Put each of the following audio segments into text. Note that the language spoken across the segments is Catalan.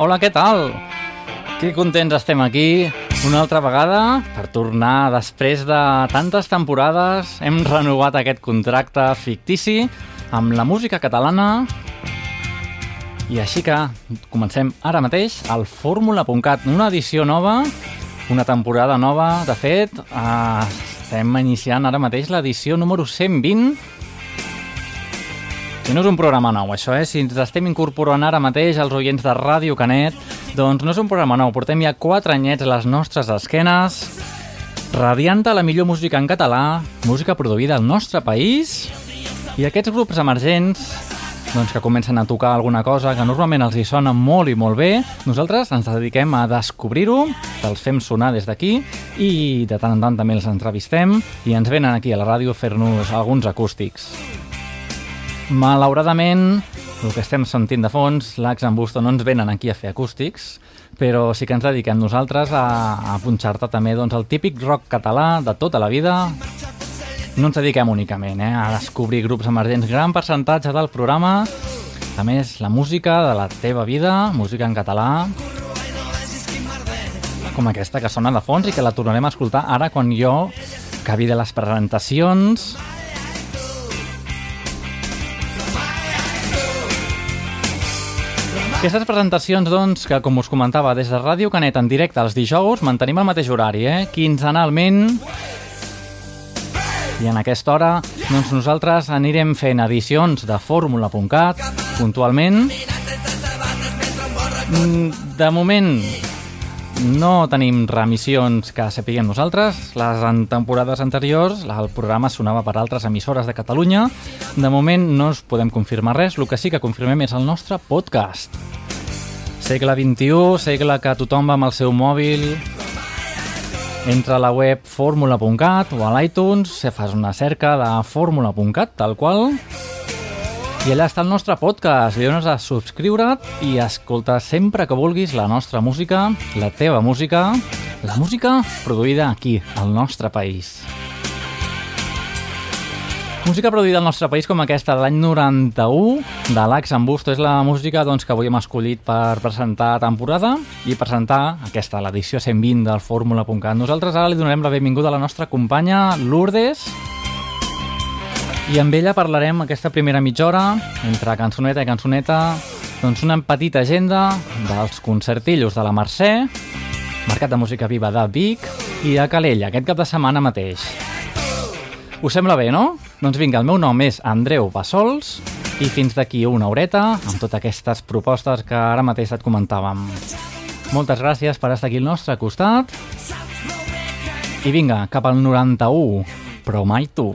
Hola, què tal? Que contents estem aquí una altra vegada per tornar després de tantes temporades. Hem renovat aquest contracte fictici amb la música catalana i així que comencem ara mateix al Fórmula.cat, una edició nova, una temporada nova. De fet, eh, estem iniciant ara mateix l'edició número 120 si no és un programa nou, això, eh? Si ens estem incorporant ara mateix als oients de Ràdio Canet, doncs no és un programa nou. Portem ja quatre anyets a les nostres esquenes, radiant la millor música en català, música produïda al nostre país, i aquests grups emergents doncs, que comencen a tocar alguna cosa que normalment els hi sona molt i molt bé, nosaltres ens dediquem a descobrir-ho, els fem sonar des d'aquí i de tant en tant també els entrevistem i ens venen aquí a la ràdio a fer-nos alguns acústics. Malauradament, el que estem sentint de fons, l'Ax en Busto no ens venen aquí a fer acústics, però sí que ens dediquem nosaltres a, a punxar-te també doncs, el típic rock català de tota la vida. No ens dediquem únicament eh, a descobrir grups emergents, gran percentatge del programa, a més, la música de la teva vida, música en català, com aquesta que sona de fons i que la tornarem a escoltar ara quan jo acabi de les presentacions Aquestes presentacions, doncs, que com us comentava, des de Ràdio Canet en directe els dijous, mantenim el mateix horari, eh? Quinzenalment. I en aquesta hora, doncs nosaltres anirem fent edicions de fórmula.cat, puntualment. Mm, de moment, no tenim remissions que sapiguem nosaltres. Les en temporades anteriors el programa sonava per altres emissores de Catalunya. De moment no us podem confirmar res, el que sí que confirmem és el nostre podcast. Segle XXI, segle que tothom va amb el seu mòbil, entra a la web fórmula.cat o a l'iTunes, se fas una cerca de fórmula.cat, tal qual, i allà està el nostre podcast. Li dones a subscriure't i escolta sempre que vulguis la nostra música, la teva música, la música produïda aquí, al nostre país. Música produïda al nostre país com aquesta de l'any 91 de l'Ax en Busto és la música doncs, que avui hem escollit per presentar temporada i presentar aquesta, l'edició 120 del Fórmula.cat. Nosaltres ara li donarem la benvinguda a la nostra companya Lourdes, i amb ella parlarem aquesta primera mitja hora, entre cançoneta i cançoneta, doncs una petita agenda dels concertillos de la Mercè, Mercat de Música Viva de Vic i a Calella, aquest cap de setmana mateix. Us sembla bé, no? Doncs vinga, el meu nom és Andreu Bassols i fins d'aquí una horeta amb totes aquestes propostes que ara mateix et comentàvem. Moltes gràcies per estar aquí al nostre costat i vinga, cap al 91, però mai tu.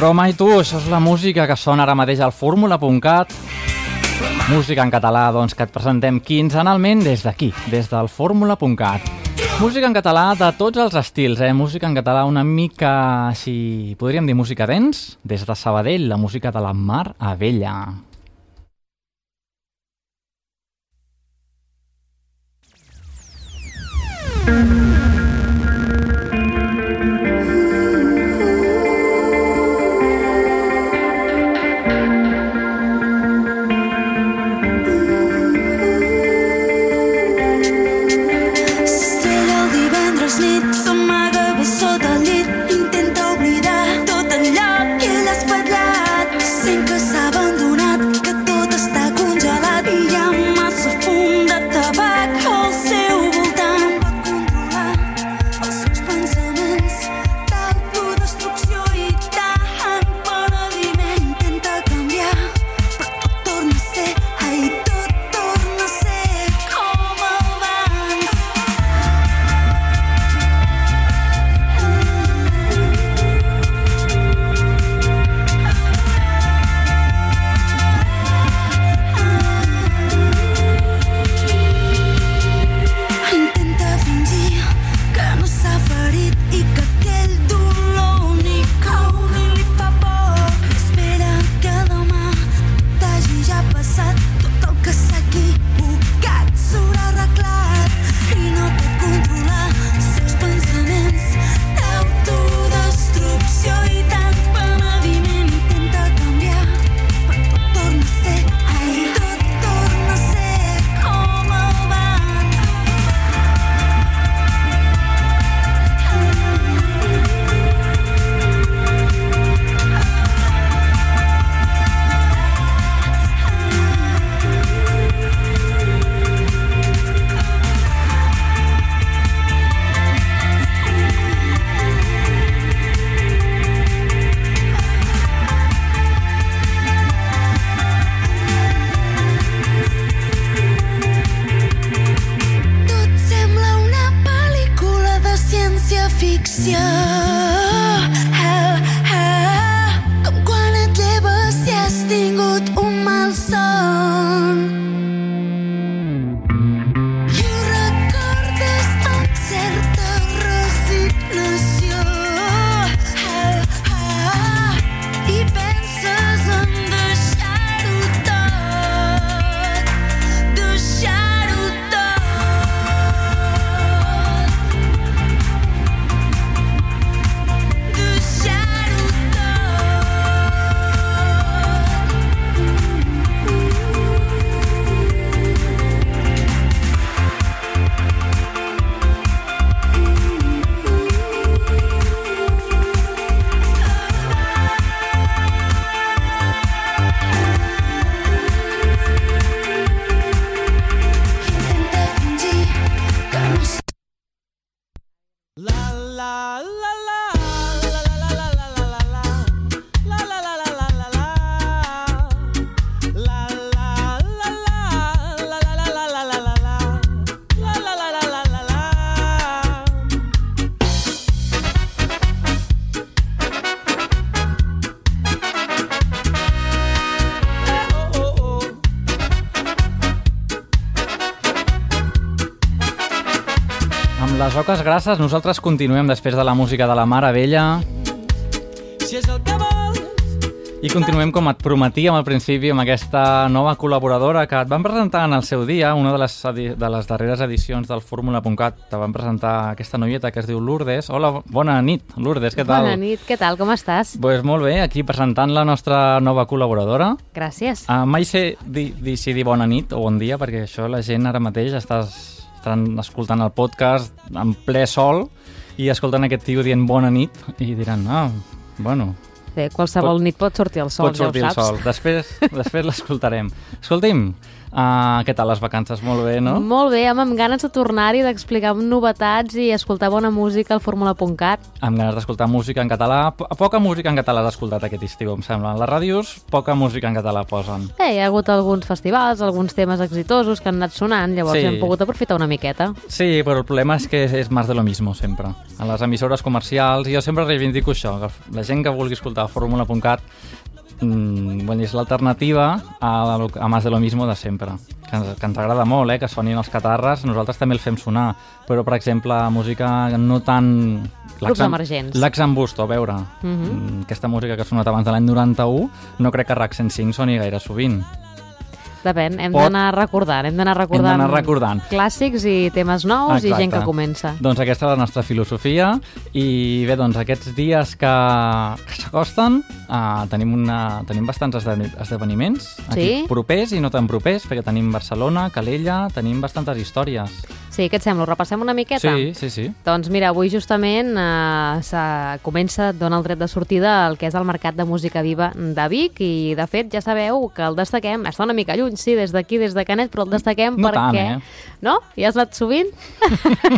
Però mai tu, això és la música que sona ara mateix al fórmula.cat. Música en català, doncs, que et presentem quinzenalment des d'aquí, des del fórmula.cat. Música en català de tots els estils, eh? Música en català una mica, si podríem dir música dents, des de Sabadell, la música de la Mar Abella. S'estrella 家 grasses, nosaltres continuem després de la música de la Mare Vella si és el que vols i continuem com et prometíem al principi amb aquesta nova col·laboradora que et van presentar en el seu dia, una de les, edi- de les darreres edicions del Fórmula.cat, te van presentar aquesta noieta que es diu Lourdes. Hola, bona nit, Lourdes, què tal? Bona nit, què tal, com estàs? Pues molt bé, aquí presentant la nostra nova col·laboradora. Gràcies. Uh, mai sé dir, dir si dir bona nit o bon dia, perquè això la gent ara mateix estàs, estan escoltant el podcast en ple sol i escoltant aquest tio dient bona nit i diran, ah, bueno, Bé, qualsevol Pot- nit pot sortir el sol, pot sortir ja el ho saps. sol. Després, després l'escoltarem. Escolti'm, Uh, què tal les vacances? Molt bé, no? Molt bé, amb, amb ganes de tornar-hi, d'explicar novetats i escoltar bona música al fórmula.cat. Amb ganes d'escoltar música en català. Po- Poca música en català has escoltat aquest estiu, em sembla. Les ràdios, poca música en català posen. Eh, hi ha hagut alguns festivals, alguns temes exitosos que han anat sonant, llavors Sí. hem pogut aprofitar una miqueta. Sí, però el problema és que és, és més de lo mismo, sempre. A les emissores comercials, i jo sempre reivindico això, que la gent que vulgui escoltar fórmula.cat mm, bueno, és l'alternativa a, a més de lo mismo de sempre. Que ens, que ens agrada molt, eh, que sonin els catarres, nosaltres també el fem sonar, però, per exemple, música no tan... Grups emergents. L'Axambusto, a veure, Mhm. mm, aquesta música que ha sonat abans de l'any 91, no crec que RAC 105 soni gaire sovint. Depèn, hem Pot- d'anar recordant, hem d'anar recordant, d'anar recordant. clàssics i temes nous i gent Exacte. que comença. Doncs aquesta és la nostra filosofia i bé, doncs aquests dies que, que s'acosten uh, tenim, una, tenim bastants esdeveni- esdeveniments aquí Sí? propers i no tan propers perquè tenim Barcelona, Calella, tenim bastantes històries. Sí, què et sembla? Ho repassem una miqueta? Sí, sí, sí. Doncs mira, avui justament eh, comença, dona el dret de sortida el que és el Mercat de Música Viva de Vic i de fet ja sabeu que el destaquem, està una mica lluny, sí, des d'aquí, des de Canet, però el destaquem No tant, perquè... eh? No? Ja has anat sovint?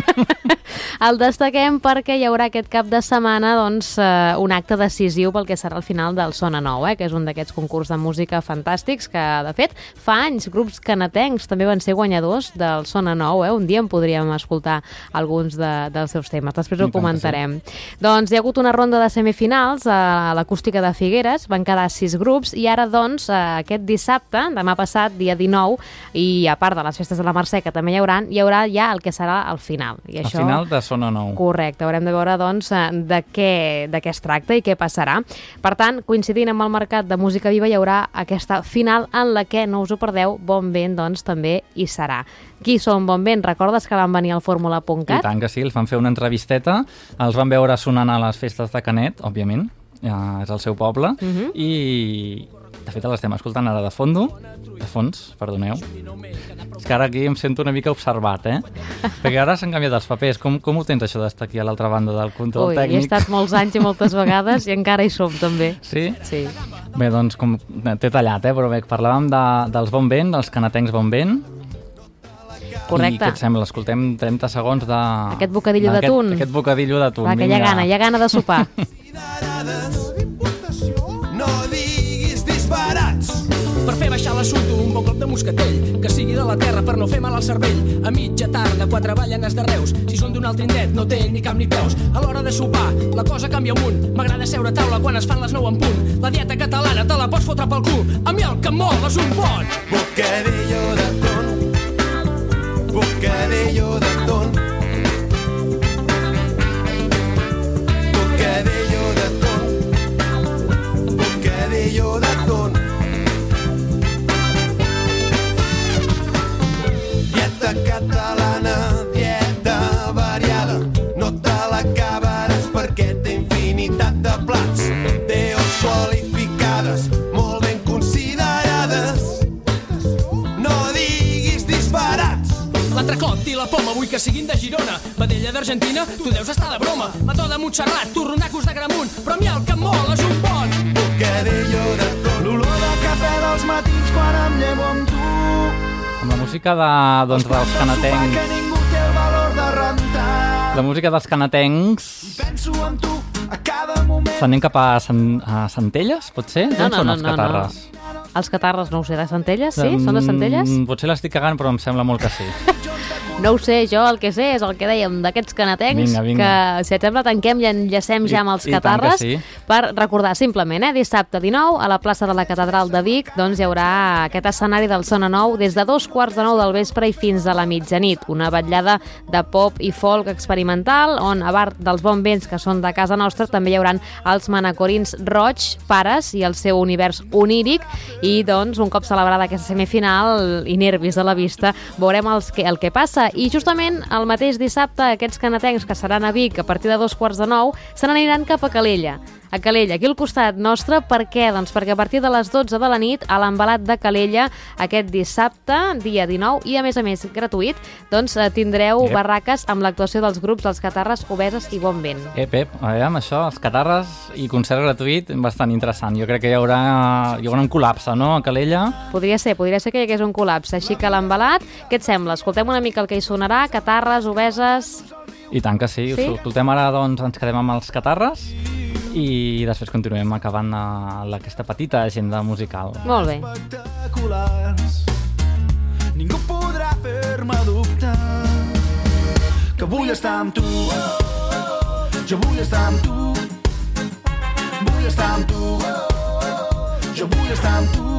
el destaquem perquè hi haurà aquest cap de setmana doncs, eh, un acte decisiu pel que serà el final del Sona Nou, eh, que és un d'aquests concurs de música fantàstics que, de fet, fa anys grups canatencs també van ser guanyadors del Sona Nou. Eh? Un dia en podríem escoltar alguns de, dels seus temes. Després ho tant comentarem. Doncs hi ha hagut una ronda de semifinals a l'acústica de Figueres, van quedar sis grups i ara doncs eh, aquest dissabte, demà passat, dia 19, i a part de les festes de la Mercè, que també hi haurà, hi haurà ja el que serà el final. I això... final de Sona Nou. Correcte, haurem de veure doncs, eh, de, què, de què es tracta i què passarà. Per tant, coincidint amb el mercat de música viva, hi haurà aquesta final en la que, no us ho perdeu, Bon Vent doncs, també hi serà. Qui són Bon Vent? Recordes que van venir al I fórmula.cat? tant que sí, els van fer una entrevisteta, els van veure sonant a les festes de Canet, òbviament, ja és el seu poble, Mhm. i de fet l'estem escoltant ara de fondo, de fons, perdoneu. És que ara aquí em sento una mica observat, eh? Perquè ara s'han canviat els papers. Com, com ho tens això d'estar aquí a l'altra banda del control Ui, hi he tècnic? estat molts anys i moltes vegades i encara hi som també. Sí? Sí. Bé, doncs, com t'he tallat, eh? Però bé, parlàvem de, dels Bon Vent, dels canatencs Bon Vent. I Correcte. què et sembla? Escoltem 30 segons de... Aquest bocadillo d'aquest- d'atún. Aquest bocadillo d'atún. Va, que hi ha gana, hi ha gana de sopar. Per fer baixar l'assumpte un bon cop de moscatell que sigui de la terra per no fer mal al cervell. A mitja tarda, quatre ballanes de Reus si són d'un altre indret no té ni cap ni peus. A l'hora de sopar, la cosa canvia amunt. M'agrada seure a taula quan es fan les 9 en punt. La dieta catalana te la pots fotre pel cul. A mi el que em mol és un bon Bocadillo de ton. Bocadillo de ton. La poma vull que siguin de Girona vedella d'Argentina, tu deus estar de broma mató de Montserrat, torronacos de Gramunt però a mi el que em mol és un bon Bocadillo de ton. L'olor de cafè dels matins quan em llevo amb tu. Amb la música de, doncs, dels Que canatencs. ningú té el valor de rentar. La música dels canatencs. Penso en tu a cada moment. S'anem cap a, San, a Centelles, pot ser? No, D'on no, són no, no, no. catarres? Els catarres, no ho sé, de Centelles, sí? Són de Centelles? Mm, potser l'estic cagant, però em sembla molt que sí. No ho sé, jo el que sé és el que dèiem d'aquests canatencs, Vinga, vinga. que si et sembla tanquem i enllacem ja amb els I- i catarres sí. per recordar simplement, eh, dissabte 19 a la plaça de la Catedral de Vic doncs hi haurà aquest escenari del Sona Nou des de dos quarts de nou del vespre i fins a la mitjanit, una vetllada de pop i folk experimental on a part dels bons vents que són de casa nostra també hi hauran els manacorins roig, pares i el seu univers oníric i doncs un cop celebrada aquesta semifinal i nervis a la vista veurem els que, el que passa i justament el mateix dissabte aquests canatencs que seran a Vic a partir de dos quarts de nou se n'aniran cap a Calella a Calella, aquí al costat nostre. Per què? Doncs perquè a partir de les 12 de la nit a l'embalat de Calella aquest dissabte, dia 19, i a més a més gratuït, doncs eh, tindreu Ep. barraques amb l'actuació dels grups Els Catarres, Obeses i Bon Vent. Eh, Pep, a veure, amb això, els catarres i concert gratuït, bastant interessant. Jo crec que hi haurà, hi haurà un col·lapse, no?, a Calella. Podria ser, podria ser que hi hagués un col·lapse. Així que l'embalat, què et sembla? Escoltem una mica el que hi sonarà, catarres, obeses... I tant que sí. Sí? Us escoltem ara, doncs, ens quedem amb els catarres i després continuem acabant eh, aquesta petita agenda musical. Molt bé. espectaculars. Ningú podrà fer-me dubtar que vull estar amb tu. Jo vull estar amb tu. Vull estar amb tu. Jo vull estar amb tu.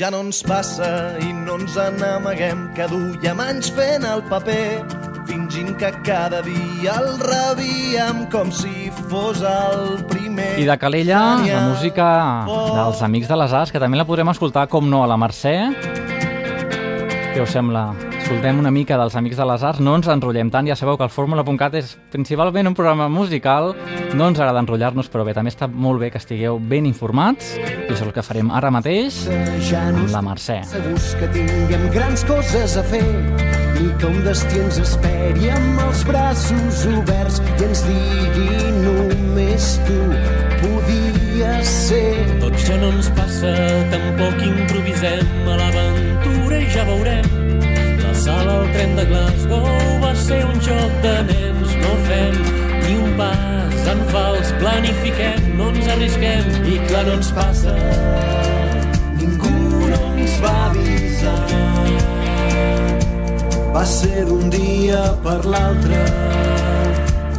Ja no ens passa i no ens n'amaguem que duiem anys fent el paper fingint que cada dia el rebíem com si fos el primer. I de Calella, la música dels Amics de les Arts, que també la podrem escoltar, com no, a la Mercè. Què us sembla? Escoltem una mica dels Amics de les Arts, no ens enrotllem tant, ja sabeu que el Fórmula.cat és principalment un programa musical, no ens agrada enrotllar-nos, però bé, també està molt bé que estigueu ben informats, i això és el que farem ara mateix amb la Mercè. segurs que tinguem grans coses a fer i que un destí ens esperi amb els braços oberts i ens digui només tu podies ser. Tot ja no ens passa, tampoc improvisem a l'aventura i ja veurem. Sala al tren de Glasgow va ser un joc de nens, no fem ni un pas en fals, planifiquem, no ens arrisquem i clar no ens passa. Ningú no ens va avisar. Va ser d'un dia per l'altre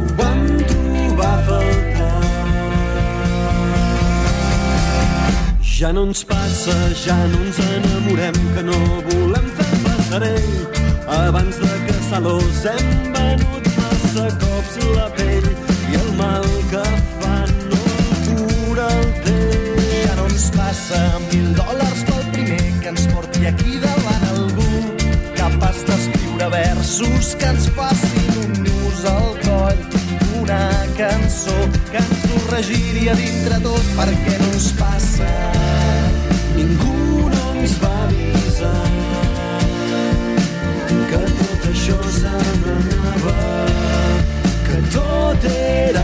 ho vam trobar a faltar. Ja no ens passa, ja no ens enamorem, que no volem fer passarell. Abans de caçar-los hem venut massa cops la pell i el mal que fa no cura el temps. Ja no ens passa mil dòlars pel primer que ens porti aquí davant algú capaç d'escriure versos que ens facin un nus al coll una cançó que ens ho regiria dintre tot perquè no ens passa Ningú no ens va tot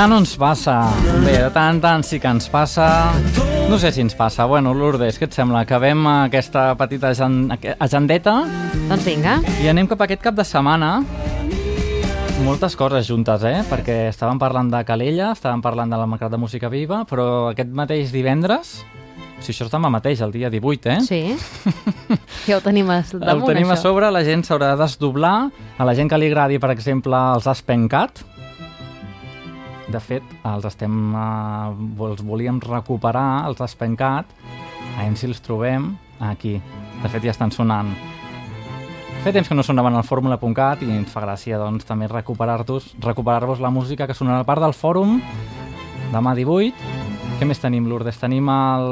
Ja no ens passa. Bé, de tant en tant sí que ens passa. No sé si ens passa. Bueno, Lourdes, què et sembla? Acabem aquesta petita agen- agendeta Doncs vinga. i anem cap a aquest cap de setmana. Moltes coses juntes, eh? Perquè estàvem parlant de Calella, estàvem parlant de la Mercat de Música Viva, però aquest mateix divendres, si això és demà mateix, el dia 18, eh? Sí. ja ho tenim a damunt, el tenim a sobre, la gent s'haurà de desdoblar. A la gent que li agradi, per exemple, els Aspencat, de fet, els estem, uh, els volíem recuperar, els Aspencat, a veure si els trobem aquí. De fet, ja estan sonant. Fa temps que no sonaven al fórmula.cat i ens fa gràcia doncs, també recuperar-vos recuperar la música que sonarà a part del fòrum demà 18. Què més tenim, Lourdes? Tenim el...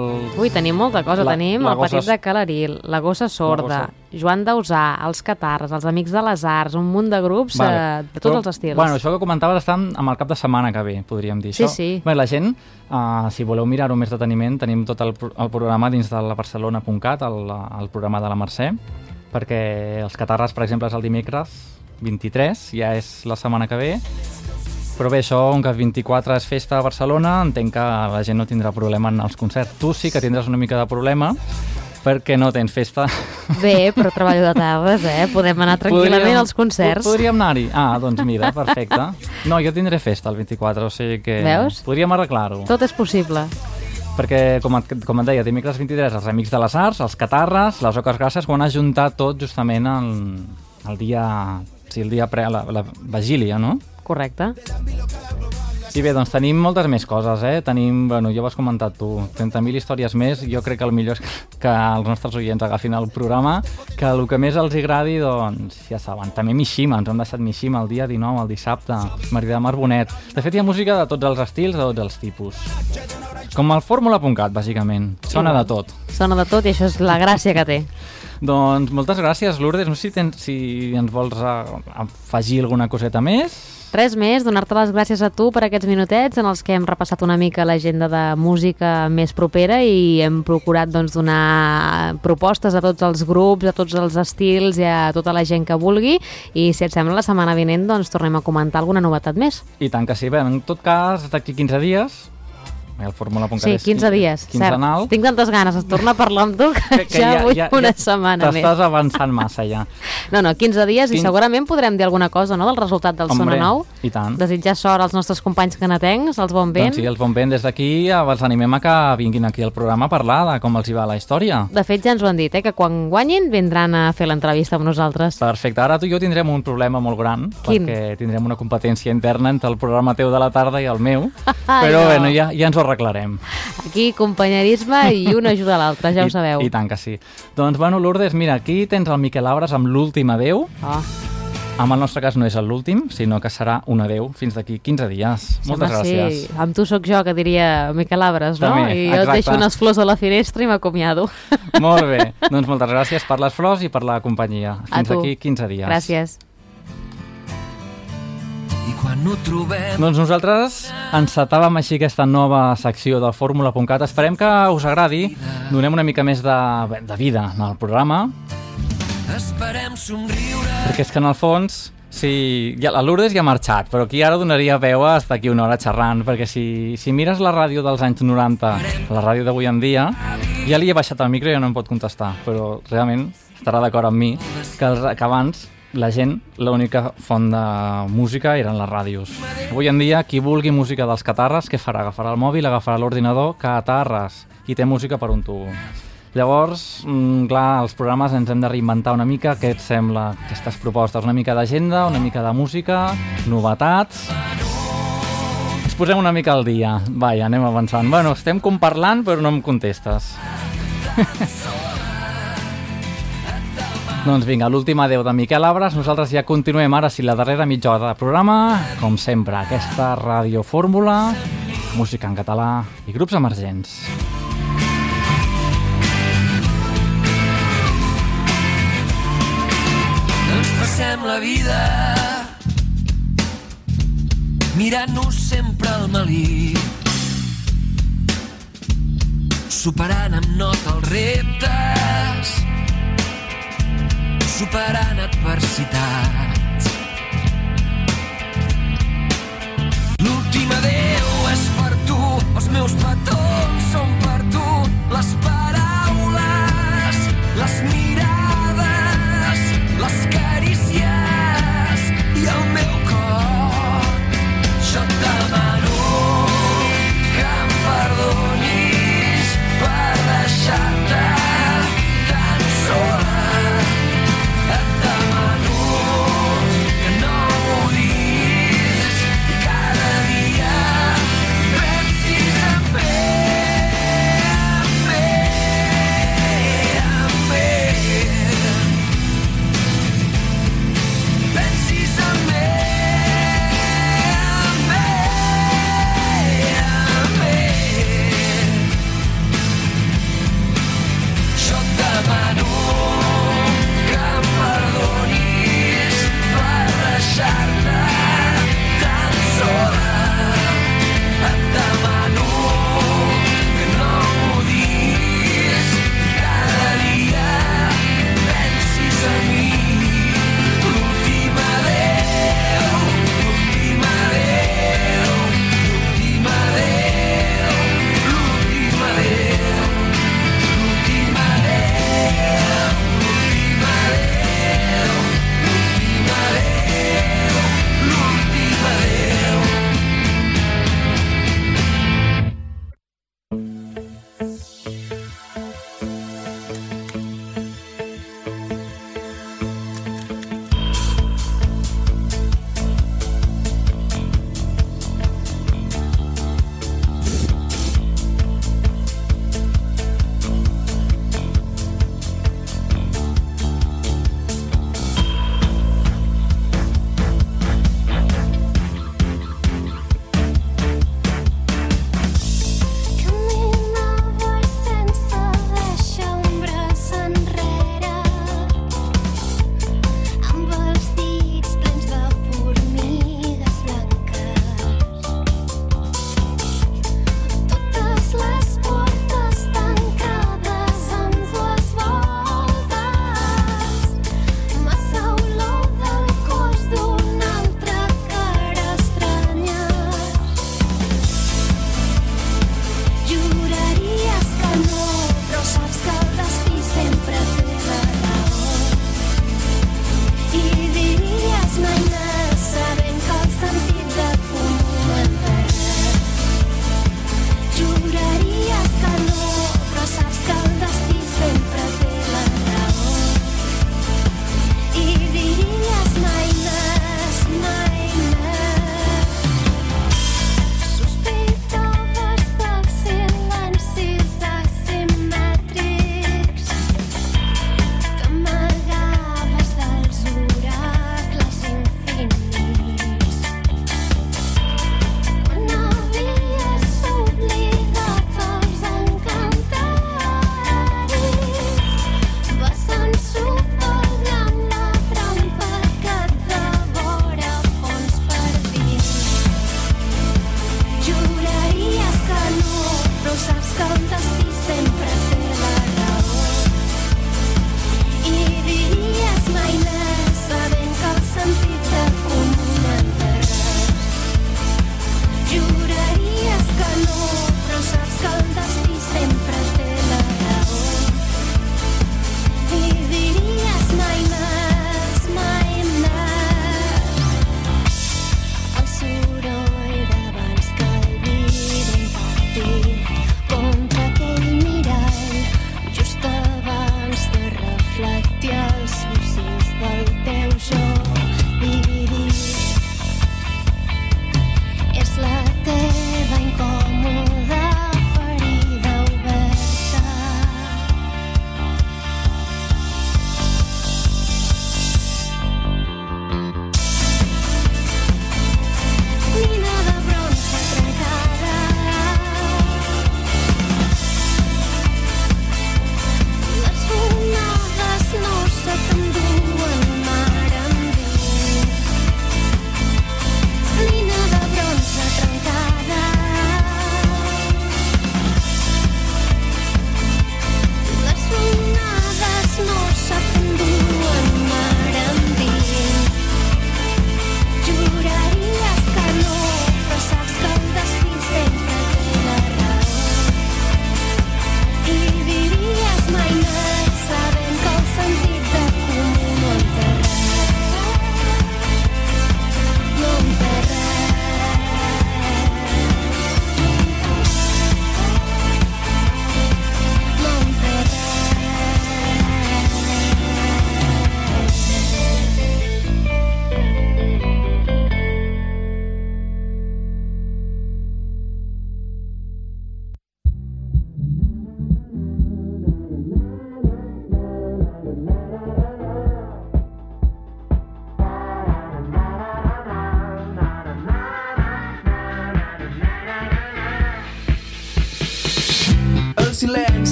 Ui, tenim molta cosa. La- tenim la el gossa- Petit de Calaril, la Gossa Sorda, Joan Dausà, els Catarres, els Amics de les Arts, un munt de grups Vale. eh, de tots Però, els estils. Bueno, això que comentaves està amb el cap de setmana que ve, podríem dir. Sí, això, sí. Bé, la gent, uh, si voleu mirar-ho més deteniment, tenim tot el, el programa dins de la Barcelona.cat, el, el programa de la Mercè, perquè els catarres, per exemple, és el dimecres 23, ja és la setmana que ve, però bé, això, on que 24 és festa a Barcelona, entenc que la gent no tindrà problema en els concerts. Tu sí que tindràs una mica de problema, perquè no tens festa. Bé, però treballo de tardes, eh? Podem anar tranquil·lament Podríem- als concerts. po- Podríem anar-hi. Ah, doncs mira, perfecte. No, jo tindré festa el 24, o sigui que... Veus? Podríem arreglar-ho. Tot és possible. Perquè, com et, com et deia, dimecres 23, els Amics de les Arts, els Catarres, les Oques Grasses, ho han ajuntat tot justament el, el dia... Sí, el dia pre... La, la vigília, no? Correcte. I bé, doncs tenim moltes més coses, eh? Tenim, bueno, ja ho has comentat tu, 30.000 històries més. Jo crec que el millor és que, que els nostres oients agafin el programa, que el que més els agradi, doncs, ja saben. També Mishima, ens han deixat Mishima el dia 19, el dissabte, Maria de Mar Bonet. De fet, hi ha música de tots els estils, de tots els tipus. Com el fórmula.cat, bàsicament. Sona de tot. Sona de tot i això és la gràcia que té. Doncs moltes gràcies, Lourdes. No sé si, tens, si ens vols uh, afegir alguna coseta més. Res més, donar-te les gràcies a tu per aquests minutets en els que hem repassat una mica l'agenda de música més propera i hem procurat doncs, donar propostes a tots els grups, a tots els estils i a tota la gent que vulgui i si et sembla la setmana vinent doncs tornem a comentar alguna novetat més. I tant que sí. Bé, en tot cas, d'aquí 15 dies, el fórmula.cat Sí, és 15 dies, quinzenal. cert. Tinc tantes ganes de tornar a parlar amb tu que, ja, vull una setmana més. T'estàs avançant massa ja. No, no, 15 dies i Quin- segurament podrem dir alguna cosa no, del resultat del Sona Hombre, Nou. i tant. Desitjar sort als nostres companys canatencs, als Bon Vent. Doncs sí, els bon vent des d'aquí els animem a que vinguin aquí al programa a parlar de com els hi va la història. De fet, ja ens ho han dit, eh, que quan guanyin vindran a fer l'entrevista amb nosaltres. Perfecte, ara tu i jo tindrem un problema molt gran, Quin? perquè tindrem una competència interna entre el programa teu de la tarda i el meu, Ai, però no. bueno, ja, ja ens ho arreglarem. Aquí, companyerisme i una ajuda a l'altra, ja ho I, sabeu. I tant que sí. Doncs, bueno, Lourdes, mira, aquí tens el Miquel Abres amb l'últim adeu. Oh, En el nostre cas no és l'últim, sinó que serà un adeu fins d'aquí 15 dies. Moltes home, gràcies. Sí, amb tu sóc jo, que diria Miquel Abres, no? També, I jo et exacte. deixo unes flors a la finestra i m'acomiado. Molt bé. Doncs moltes gràcies per les flors i per la companyia. Fins d'aquí 15 dies. Gràcies. I quan ho trobem Doncs nosaltres encetàvem així aquesta nova secció del fórmula.cat. Esperem que us agradi. Donem una mica més de, de vida al programa, esperem somriure perquè és que en el fons Sí, ja, la Lourdes ja ha marxat, però aquí ara donaria veu a estar aquí una hora xerrant, perquè si, si mires la ràdio dels anys 90, la ràdio d'avui en dia, ja li he baixat el micro i ja no em pot contestar, però realment estarà d'acord amb mi que, els, que abans la gent, l'única font de música eren les ràdios. Avui en dia, qui vulgui música dels catarres, què farà? Agafarà el mòbil, agafarà l'ordinador, catarres, i té música per un tubo. Llavors, mm, clar, els programes ens hem de reinventar una mica, què et sembla, aquestes propostes? Una mica d'agenda, una mica de música, novetats... Ens posem una mica al dia. Vaja, anem avançant. Bueno, estem comparlant, però no em contestes. doncs vinga, l'últim adeu de Miquel Abres. Nosaltres ja continuem ara, si la darrera mitja hora de programa, com sempre, aquesta radiofórmula, música en català i grups emergents. ens passem la vida mirant-nos sempre al melic superant amb nota els reptes superant adversitats. L'últim adeu és per tu els meus petons són per tu les paraules les mirades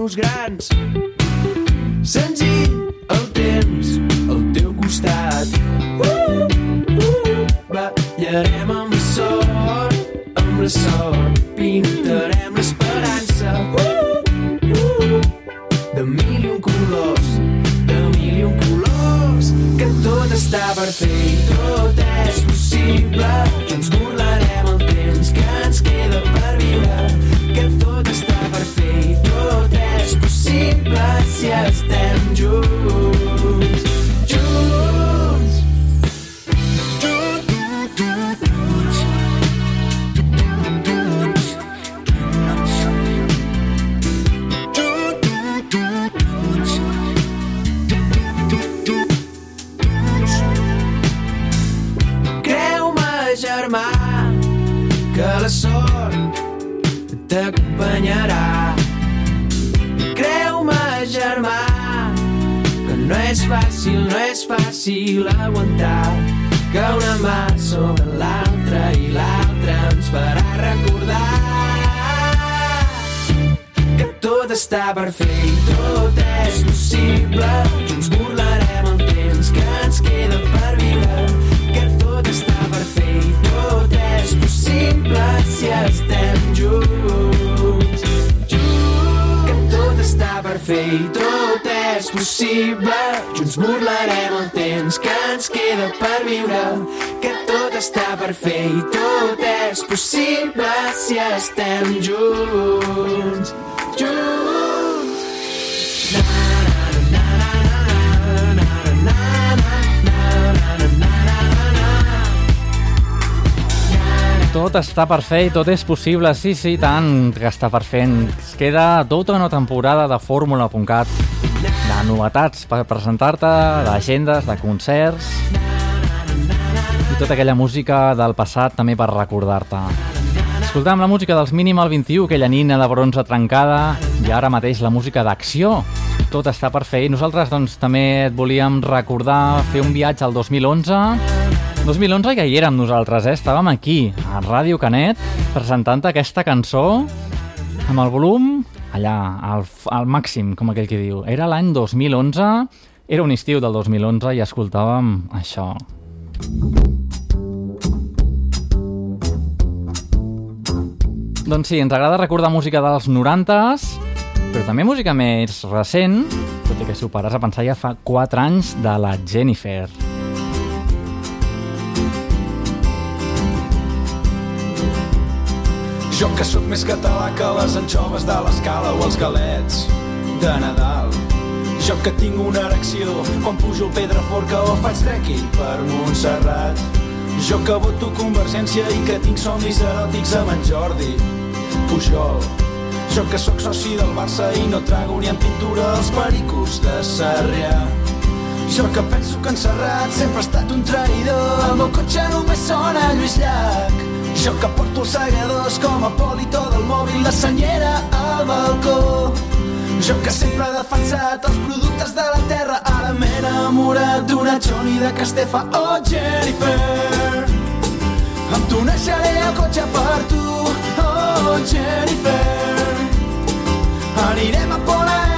fer-nos grans. Senzill, el temps al teu costat. Uh, uh, ballarem amb la sort, amb la sort. Pintarem l'esperança. Uh, uh, de mil i un colors, de mil i un colors, que tot està per fer i tot és possible. Per fer i tot és possible. Junts burlarem el temps que ens queda per viure. Que tot està per fer i tot és possible si estem junts. Que tot està per fer i tot és possible. Junts burlarem el temps que ens queda per viure. Que tot està per fer i tot és possible si estem junts. Tot està per fer i tot és possible, sí, sí, tant que està per fer. Es queda tota una temporada de fórmula.cat, de novetats per presentar-te, d'agendes, de concerts i tota aquella música del passat també per recordar-te. Escoltàvem la música dels Minimal 21, aquella nina de bronze trencada, i ara mateix la música d'acció. Tot està per fer i nosaltres doncs, també et volíem recordar fer un viatge al 2011 2011 ja hi érem nosaltres, eh? estàvem aquí, a Ràdio Canet, presentant aquesta cançó amb el volum allà, al, al màxim, com aquell que diu. Era l'any 2011, era un estiu del 2011 i escoltàvem això. Doncs sí, ens agrada recordar música dels 90s, però també música més recent, tot i que si ho pares a pensar ja fa 4 anys de la Jennifer. Jo que sóc més català que les anxoves de l'escala o els galets de Nadal. Jo que tinc una erecció quan pujo el Pedraforca o faig trekking per Montserrat. Jo que voto Convergència i que tinc somnis eròtics amb en Jordi Pujol. Jo que sóc soci del Barça i no trago ni en pintura els pericos de Sarrià. Jo que penso que en Serrat sempre ha estat un traïdor. El meu cotxe només sona Lluís Llach. Jo que porto els segadors com a polito del mòbil, la senyera al balcó. Jo que sempre he defensat els productes de la terra, ara m'he enamorat d'una Johnny de Castefa. Oh, Jennifer, amb tu naixeré el cotxe per tu. Oh, Jennifer, anirem a volar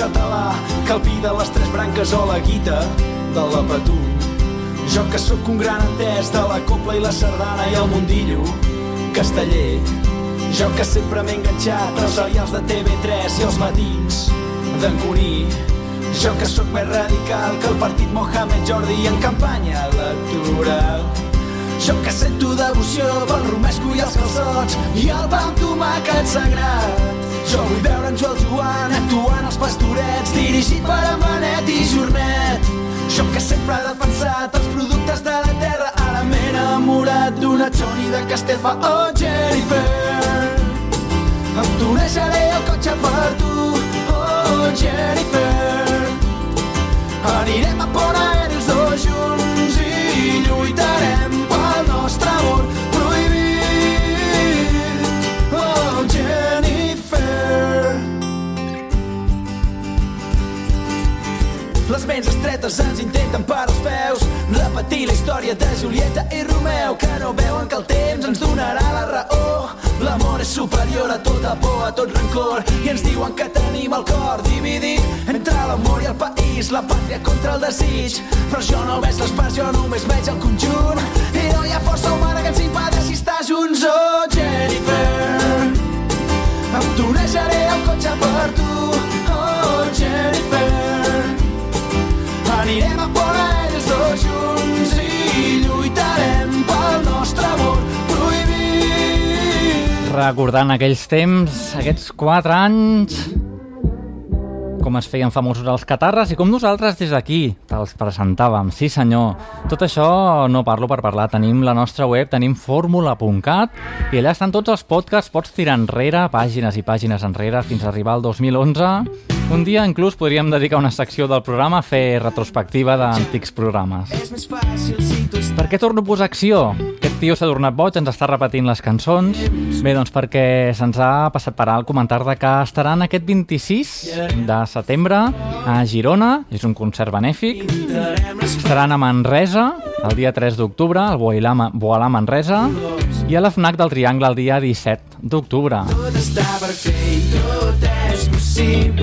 el vi de les tres branques o la guita de la patum. Jo que sóc un gran entès de la copla i la sardana i el mundillo casteller. Jo que sempre m'he enganxat als serials de TV3 i els matins d'en Cuní. Jo que sóc més radical que el partit Mohamed Jordi en campanya electoral. Jo que sento devoció pel romesco i els calçots i el pa amb tomàquet sagrat. Jo vull veure en Joel Joan actuant als pastorets dirigit per en Benet i Jornet. Jo que sempre he defensat els productes de la terra ara m'he enamorat d'una Johnny de Castefa o oh, Jennifer. Em tonejaré el cotxe per tu, oh Jennifer. Anirem a Pont Aeri els dos junts i lluitarem ments estretes ens intenten per als peus. Repetir la història de Julieta i Romeu que no veuen que el temps ens donarà la raó. L'amor és superior a tota por, a tot rancor i ens diuen que tenim el cor dividit entre l'amor i el país, la pàtria contra el desig. Però jo no veig les parts, jo només veig el conjunt. I no hi ha força humana que ens impedeixi estar junts. Oh Jennifer em tonejaré el cotxe per tu Recordant aquells temps, aquests 4 anys, com es feien famosos els catarres i com nosaltres des d'aquí te'ls presentàvem. Sí senyor, tot això no parlo per parlar, tenim la nostra web, tenim fórmula.cat i allà estan tots els podcasts, pots tirar enrere, pàgines i pàgines enrere fins a arribar al 2011. Un dia inclús podríem dedicar una secció del programa a fer retrospectiva d'antics programes. És més fàcil si. Per què torno a posar acció? Aquest tio s'ha tornat boig, ens està repetint les cançons. Bé, doncs perquè se'ns ha passat per alt comentar de que estaran aquest 26 de setembre a Girona, és un concert benèfic. Estaran a Manresa el dia 3 d'octubre, al Boalà, Boalà Manresa, i a la FNAC del Triangle el dia 17 d'octubre.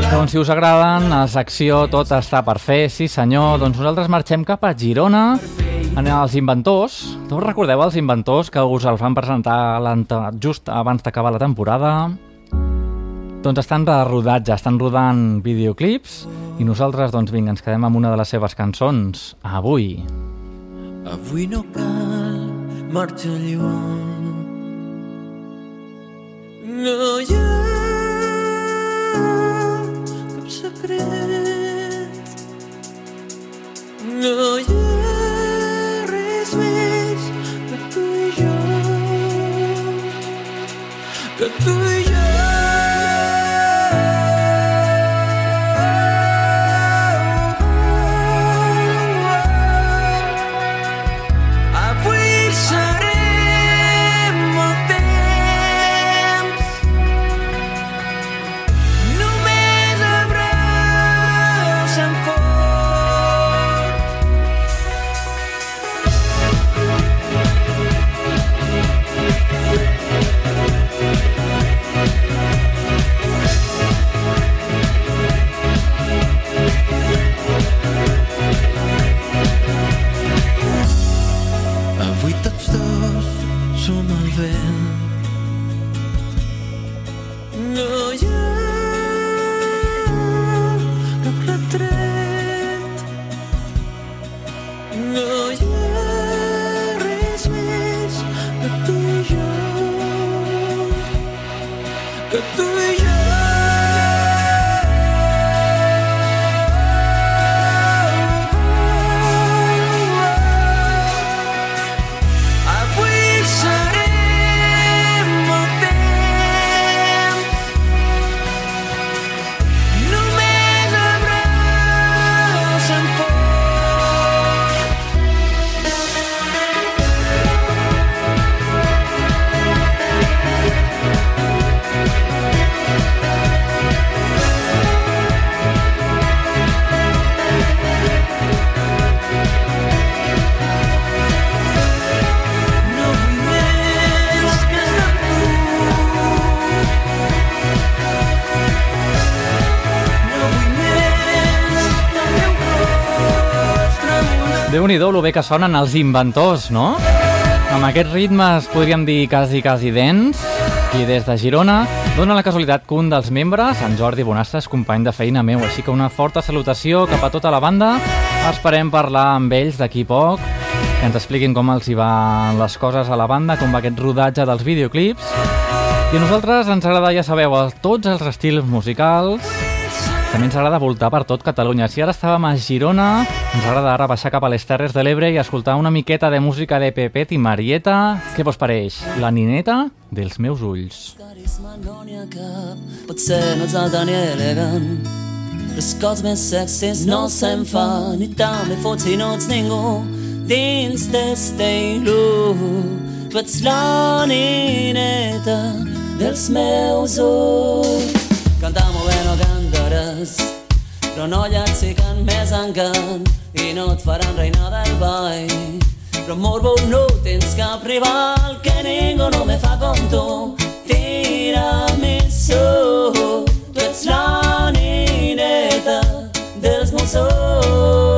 Doncs si us agraden, la secció Tot està per fer, sí senyor, doncs nosaltres marxem cap a Girona, en els inventors. Tots recordeu els inventors que us el van presentar just abans d'acabar la temporada? Doncs estan de rodatge, estan rodant videoclips i nosaltres, doncs vinga, ens quedem amb una de les seves cançons, avui. Avui no cal marxar lluny. No hi ha cap secret. No hi ha Que tu i déu nhi lo bé que sonen els inventors, no? Amb aquests ritmes podríem dir quasi, quasi dents. I des de Girona dona la casualitat que un dels membres, en Jordi Bonastre, és company de feina meu, així que una forta salutació cap a tota la banda. Esperem parlar amb ells d'aquí poc, que ens expliquin com els hi van les coses a la banda, com va aquest rodatge dels videoclips. I a nosaltres ens agrada, ja sabeu, el- tots els estils musicals, també ens agrada voltar per tot Catalunya. Si ara estàvem a Girona, ens agrada ara baixar cap a les Terres de l'Ebre i escoltar una miqueta de música de Pepet i Marieta. Què vos pareix? La nineta dels meus ulls. Carisma no potser no ets alta ni elegant, els cops més sexis no se'n fan i tant li fots si no ets ningú dins d'esteilu. Tu ets la nineta dels meus ulls. Cantar molt bé no cantaràs, però no llats si cant més encant i no et faran reina del ball. Però morbo no tens cap rival que ningú no me fa com tu. Tiramisú, tu ets la nineta dels ulls.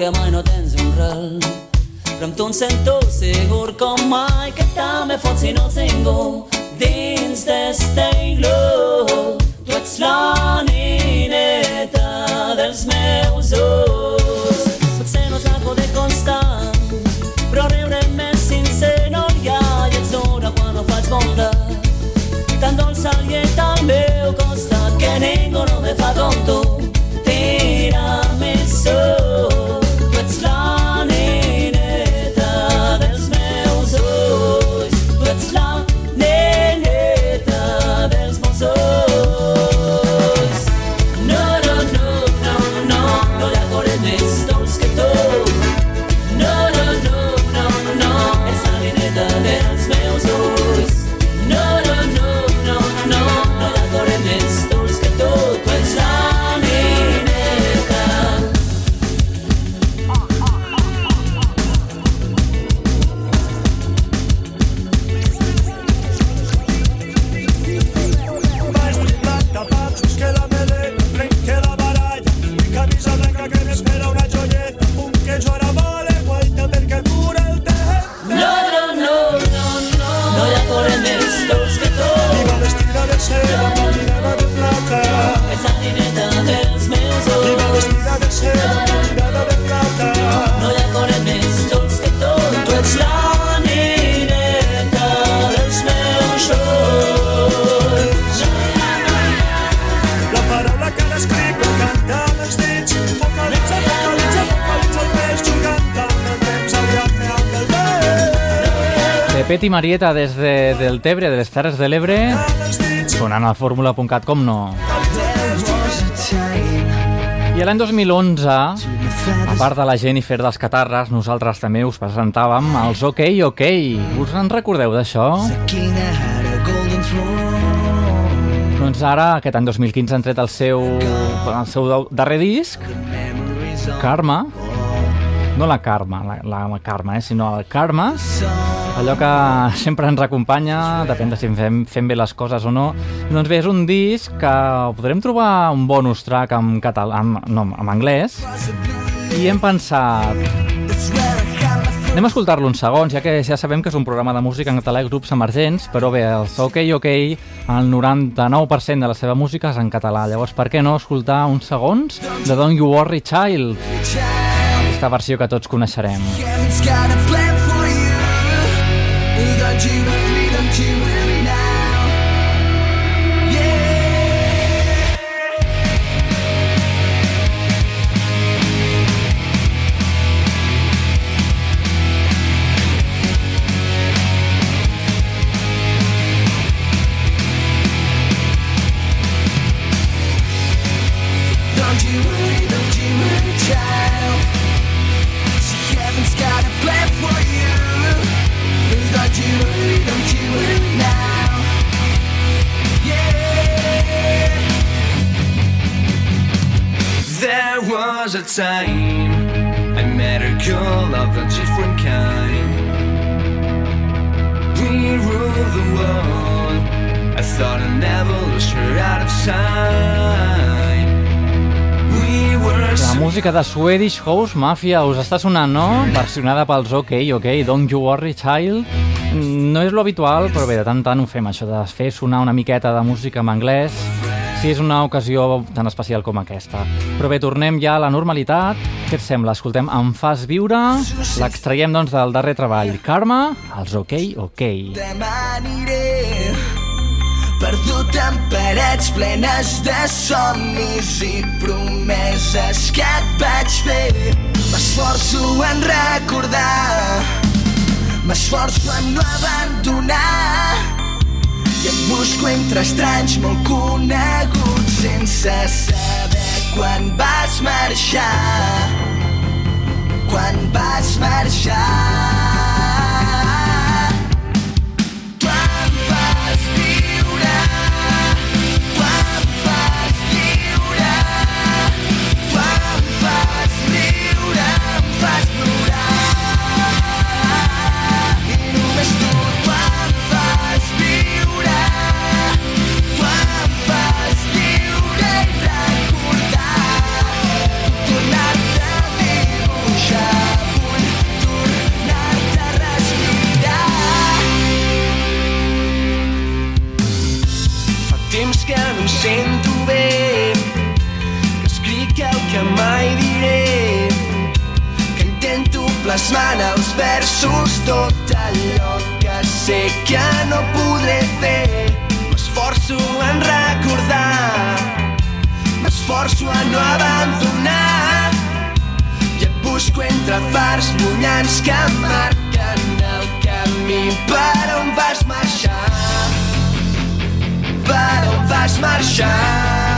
Que mai no tens un ral. Però amb tu em sento segur com mai que també fots si no ningú dins d'esteilu. Tu ets la nineta dels meus ulls. Potser no és de constant, però riure més sincer no hi ha i ets dura quan no faig bondat tan dolça i al meu costat que ningú no me fa com tu. Vent. Pepet i Marieta des de, del Tebre, de les Terres de l'Ebre, sonant al fórmula.cat, com no. I l'any 2011, a part de la Jennifer dels Catarres, nosaltres també us presentàvem els OK OK. Us en recordeu d'això? Doncs ara, aquest any 2015, han tret el seu, el seu darrer disc, Karma, no la Karma, la, la Karma, eh, sinó el Karma, allò que sempre ens acompanya, depèn de si fem, fem bé les coses o no. Doncs bé, és un disc que podrem trobar un bonus track en català, en, no, en anglès, i hem pensat... Anem a escoltar-lo uns segons, ja que ja sabem que és un programa de música en català i grups emergents, però bé, els OK OK, el 99% de la seva música és en català. Llavors, per què no escoltar uns segons de Don't You Worry Child? Aquesta versió que tots coneixerem. Heaven's time. I met a girl of a different kind. We rule the world. I thought I'd never lose her out of sight. We were La música de Swedish House Mafia us està sonant, no? Versionada pels OK, OK, Don't You Worry Child. Mm, No és lo habitual, però bé, de tant tant ho fem, això de fer sonar una miqueta de música en anglès, si és una ocasió tan especial com aquesta. Però bé, tornem ja a la normalitat. Què et sembla? Escoltem Em fas viure, l'extraiem doncs del darrer treball. Karma, els OK, OK. Demà aniré perdut en parets plenes de somnis i promeses que et vaig fer. M'esforço en recordar, m'esforço en no abandonar i et busco entre estranys molt coneguts sense saber quan vas marxar, quan vas marxar. Sento bé Que escric el que mai diré. Que intento plasmar en els versos tot allò que sé que no podré fer. M'esforço en recordar M'esforço a no abandonar. I et busco entre fars llunyans que marquen el camí per on vas marxar, per on vas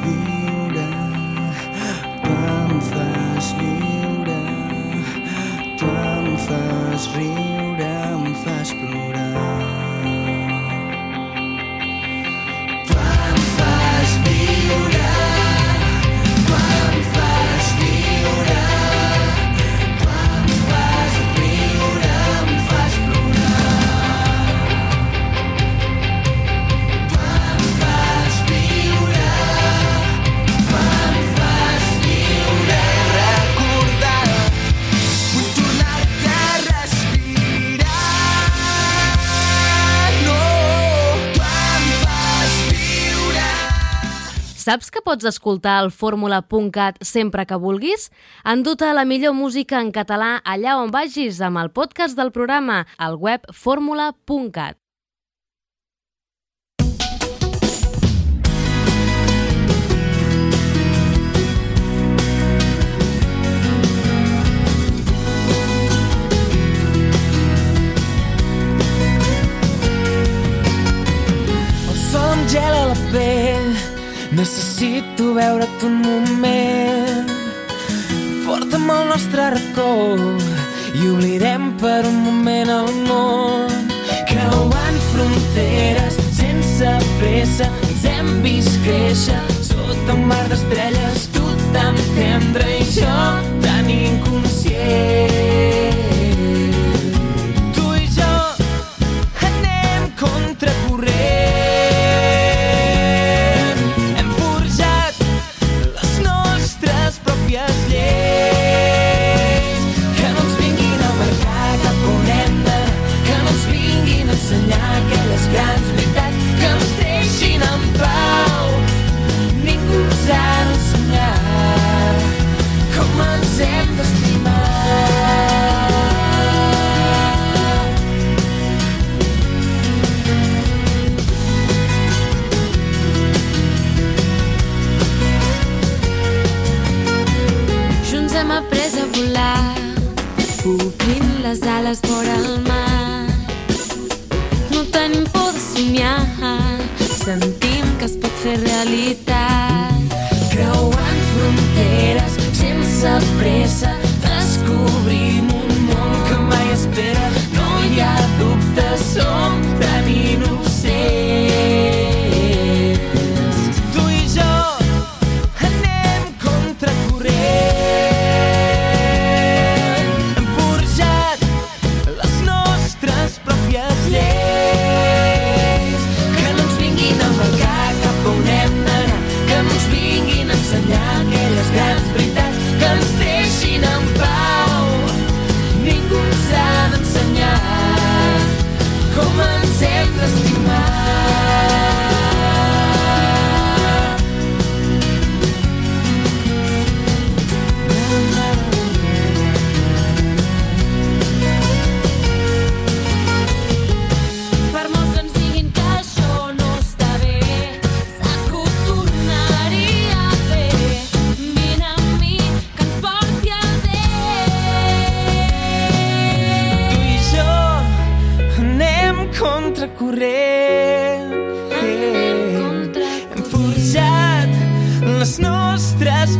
fas viure, tu em fas lliure, tu em fas riure, Saps que pots escoltar el fórmula.cat sempre que vulguis? Enduta la millor música en català allà on vagis amb el podcast del programa, al web fórmula.cat. El sol em gela la pell Necessito veure't un moment Porta'm al nostre racó I oblidem per un moment el món Creuant fronteres sense pressa Ens hem vist créixer sota un mar d'estrelles Tu tan tendre i jo tan inconscient.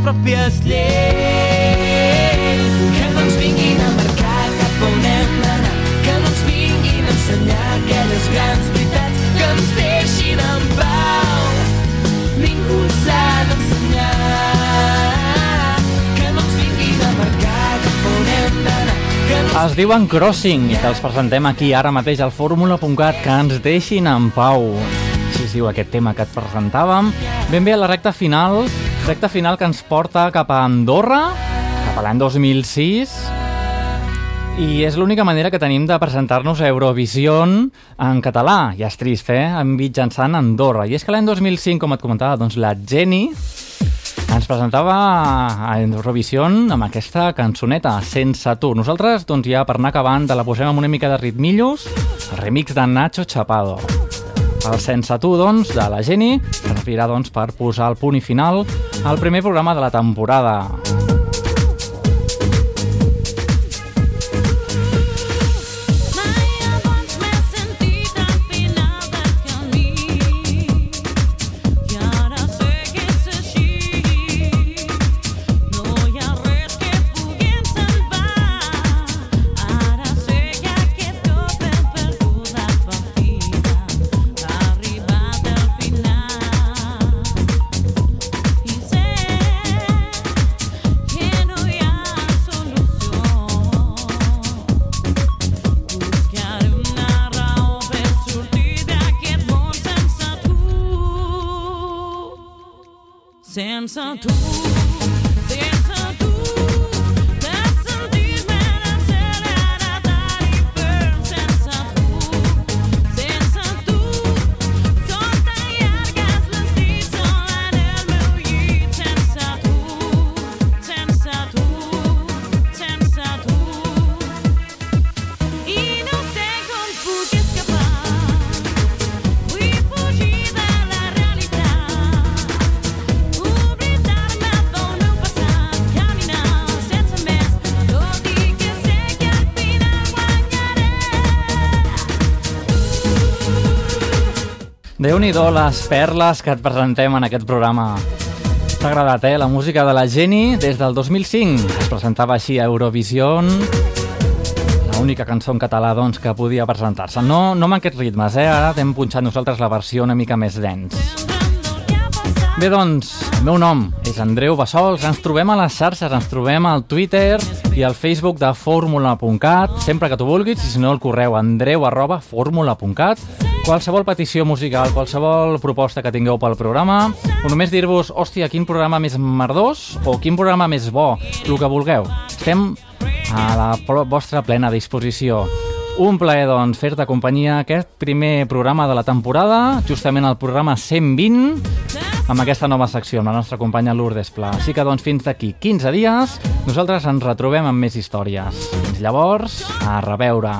Pròpies lleis. Que no ens vinguin a marcar cap on hem d'anar, que no ens vinguin a ensenyar aquelles grans veritats, que ens deixin en pau. Ningú ens ha d'ensenyar, que no ens vinguin a marcar cap on hem d'anar, Es diuen Crossing i que els presentem aquí ara mateix al fórmula.cat que ens deixin en pau. Així es diu aquest tema que et presentàvem. Ben bé a la recta final, recta final que ens porta cap a Andorra, cap a l'any 2006, i és l'única manera que tenim de presentar-nos a Eurovision en català. Ja és trist, eh? Mitjançant Andorra. I és que l'any 2005, com et comentava, doncs la Jenny ens presentava a Eurovision amb aquesta cançoneta, Sense tu. Nosaltres, doncs ja per anar acabant, te la posem amb una mica de ritmillos, el remix de Nacho Chapado. El Sense tu, doncs, de la Jenny, servirà, doncs, per posar el punt i final al primer programa de la temporada. Sense tu, Déu-n'hi-do les perles que et presentem en aquest programa. T'ha agradat, eh? La música de la Jenny des del 2005. Es presentava així a Eurovision. L'única cançó en català, doncs, que podia presentar-se. No, no amb aquests ritmes, eh? Ara t'hem punxat nosaltres la versió una mica més dens. Bé, doncs, el meu nom és Andreu Bassols, ens trobem a les xarxes, ens trobem al Twitter i al Facebook de fórmula.cat, sempre que tu vulguis, i si no el correu andreu arroba fórmula.cat. Qualsevol petició musical, qualsevol proposta que tingueu pel programa, o només dir-vos, hòstia, quin programa més merdós o quin programa més bo, el que vulgueu. Estem a la vostra plena disposició. Un plaer, doncs, fer-te companyia aquest primer programa de la temporada, justament el programa 120, amb aquesta nova secció, amb la nostra companya Lourdes Pla. Així que, doncs, fins d'aquí 15 dies, nosaltres ens retrobem amb més històries. Fins llavors, a reveure.